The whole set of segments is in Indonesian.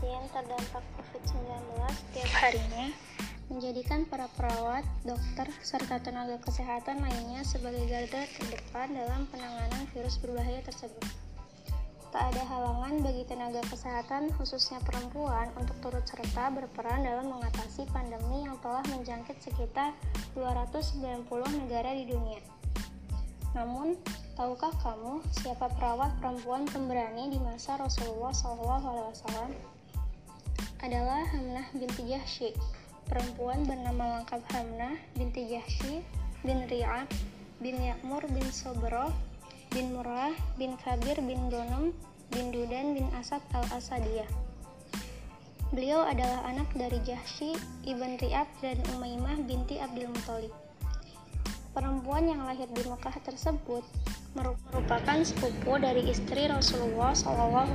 pasien terdampak COVID-19 setiap harinya, menjadikan para perawat, dokter, serta tenaga kesehatan lainnya sebagai garda terdepan dalam penanganan virus berbahaya tersebut. Tak ada halangan bagi tenaga kesehatan, khususnya perempuan, untuk turut serta berperan dalam mengatasi pandemi yang telah menjangkit sekitar 290 negara di dunia. Namun, tahukah kamu siapa perawat perempuan pemberani di masa Rasulullah SAW? Adalah Hamnah binti Jahsy, perempuan bernama lengkap Hamnah binti Jahsy bin Ri'ab bin Ya'mur bin Sobro bin Murrah bin Kabir bin Gonom bin Dudan bin Asad al-Asadiyah. Beliau adalah anak dari Jahsy ibn Ri'ab dan Umaymah binti Abdul Muthalib. Perempuan yang lahir di Mekah tersebut merupakan sepupu dari istri Rasulullah SAW,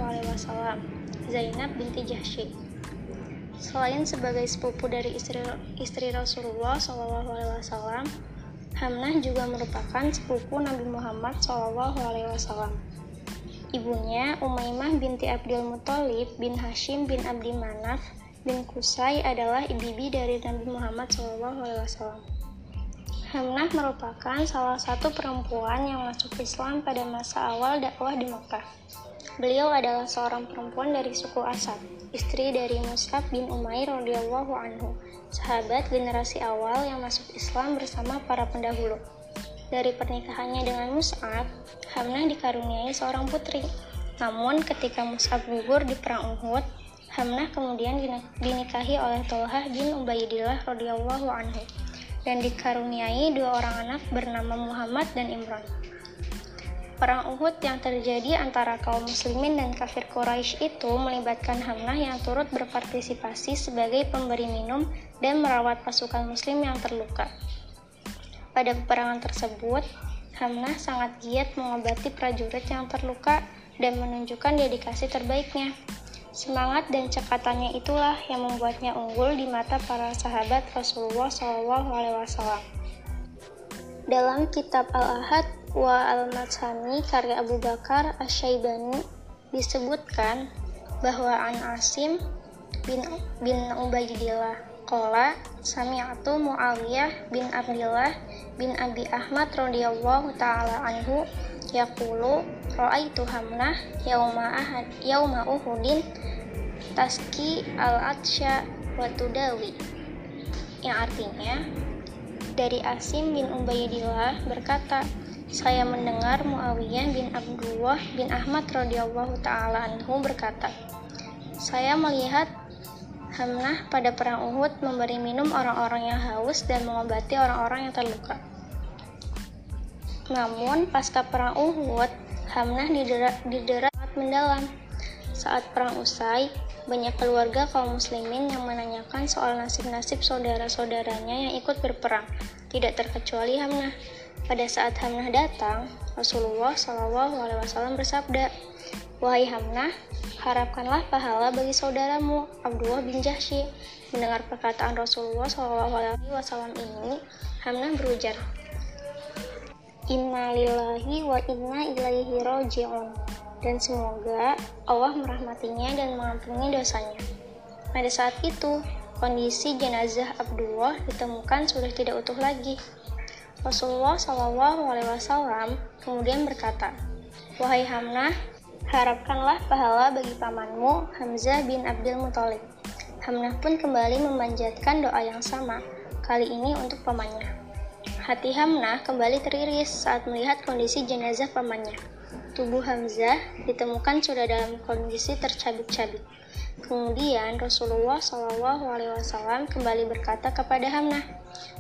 Zainab binti Jahsy. Selain sebagai sepupu dari istri, istri Rasulullah SAW, Hamnah juga merupakan sepupu Nabi Muhammad SAW. Ibunya, Umaymah binti Abdul Muthalib bin Hashim bin Abdi Manaf bin Kusai adalah ibibi dari Nabi Muhammad SAW. Hamnah merupakan salah satu perempuan yang masuk Islam pada masa awal dakwah di Mekah. Beliau adalah seorang perempuan dari suku Asad, istri dari Mus'ab bin Umair radhiyallahu anhu, sahabat generasi awal yang masuk Islam bersama para pendahulu. Dari pernikahannya dengan Mus'ab, Hamnah dikaruniai seorang putri. Namun ketika Mus'ab gugur di perang Uhud, Hamnah kemudian dinikahi oleh Tolhah bin Ubaidillah radhiyallahu anhu dan dikaruniai dua orang anak bernama Muhammad dan Imran. Perang Uhud yang terjadi antara kaum muslimin dan kafir Quraisy itu melibatkan Hamnah yang turut berpartisipasi sebagai pemberi minum dan merawat pasukan muslim yang terluka. Pada peperangan tersebut, Hamnah sangat giat mengobati prajurit yang terluka dan menunjukkan dedikasi terbaiknya. Semangat dan cekatannya itulah yang membuatnya unggul di mata para sahabat Rasulullah SAW. Dalam kitab Al-Ahad wa Al-Matsani karya Abu Bakar Asyaibani disebutkan bahwa An Asim bin, bin Ubaidillah Kola sami'atu Muawiyah bin Abdullah bin Abi Ahmad radhiyallahu taala anhu yaqulu ra'aitu hamnah yauma ahad yauma uhudin taski al-atsya wa tudawi. Yang artinya dari Asim bin Ubaidillah berkata saya mendengar Muawiyah bin Abdullah bin Ahmad radhiyallahu taala anhu berkata saya melihat Hamnah pada perang Uhud memberi minum orang-orang yang haus dan mengobati orang-orang yang terluka. Namun, pasca perang Uhud, Hamnah didera, didera mendalam. Saat perang usai, banyak keluarga kaum muslimin yang menanyakan soal nasib-nasib saudara-saudaranya yang ikut berperang, tidak terkecuali Hamnah. Pada saat Hamnah datang, Rasulullah SAW bersabda, Wahai Hamnah, harapkanlah pahala bagi saudaramu, Abdullah bin Jahsy. Mendengar perkataan Rasulullah SAW ini, Hamnah berujar, Inna lillahi wa inna ilaihi roji'un dan semoga Allah merahmatinya dan mengampuni dosanya. Pada saat itu, kondisi jenazah Abdullah ditemukan sudah tidak utuh lagi. Rasulullah SAW kemudian berkata, Wahai Hamnah, harapkanlah pahala bagi pamanmu Hamzah bin Abdul Muthalib. Hamnah pun kembali memanjatkan doa yang sama, kali ini untuk pamannya. Hati Hamnah kembali teriris saat melihat kondisi jenazah pamannya. Tubuh Hamzah ditemukan sudah dalam kondisi tercabik-cabik. Kemudian Rasulullah SAW kembali berkata kepada Hamnah,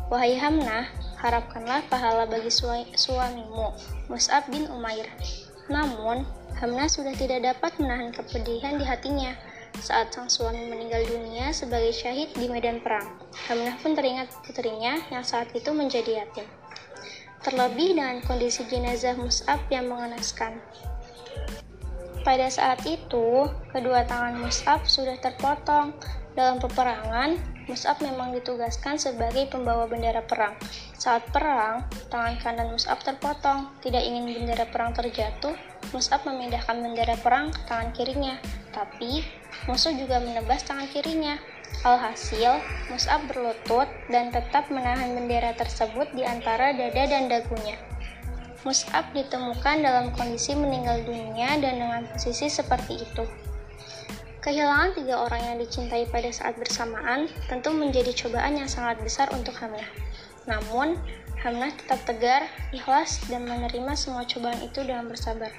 Wahai Hamnah, harapkanlah pahala bagi suamimu, Mus'ab bin Umair. Namun, Hamnah sudah tidak dapat menahan kepedihan di hatinya saat sang suami meninggal dunia sebagai syahid di medan perang. Hamnah pun teringat putrinya yang saat itu menjadi yatim. Terlebih dengan kondisi jenazah Mus'ab yang mengenaskan. Pada saat itu, kedua tangan Mus'ab sudah terpotong. Dalam peperangan, Mus'ab memang ditugaskan sebagai pembawa bendera perang. Saat perang, tangan kanan Mus'ab terpotong. Tidak ingin bendera perang terjatuh, Mus'ab memindahkan bendera perang ke tangan kirinya. Tapi, musuh juga menebas tangan kirinya. Alhasil, Mus'ab berlutut dan tetap menahan bendera tersebut di antara dada dan dagunya. Mus'ab ditemukan dalam kondisi meninggal dunia dan dengan posisi seperti itu. Kehilangan tiga orang yang dicintai pada saat bersamaan tentu menjadi cobaan yang sangat besar untuk Hamnah. Namun, Hamnah tetap tegar, ikhlas, dan menerima semua cobaan itu dengan bersabar.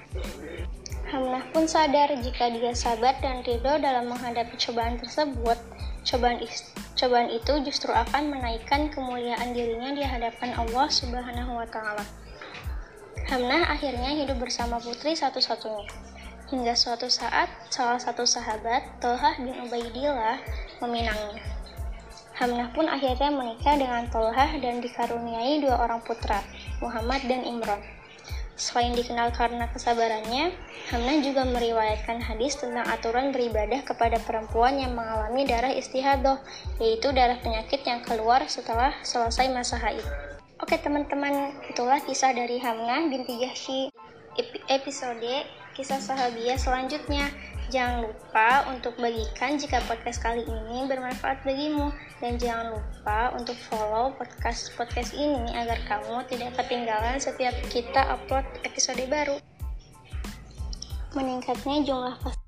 Hamnah pun sadar jika dia sabar dan ridho dalam menghadapi cobaan tersebut, cobaan, cobaan itu justru akan menaikkan kemuliaan dirinya di hadapan Allah Subhanahu wa Ta'ala. Hamnah akhirnya hidup bersama putri satu-satunya. Hingga suatu saat, salah satu sahabat, Tolhah bin Ubaidillah, meminangnya. Hamnah pun akhirnya menikah dengan Tolhah dan dikaruniai dua orang putra, Muhammad dan Imran. Selain dikenal karena kesabarannya, Hamnah juga meriwayatkan hadis tentang aturan beribadah kepada perempuan yang mengalami darah istihadoh, yaitu darah penyakit yang keluar setelah selesai masa haid. Oke teman-teman, itulah kisah dari Hamnah binti Jahsy. Episode kisah sahabiah selanjutnya. Jangan lupa untuk bagikan jika podcast kali ini bermanfaat bagimu dan jangan lupa untuk follow podcast podcast ini agar kamu tidak ketinggalan setiap kita upload episode baru. Meningkatnya jumlah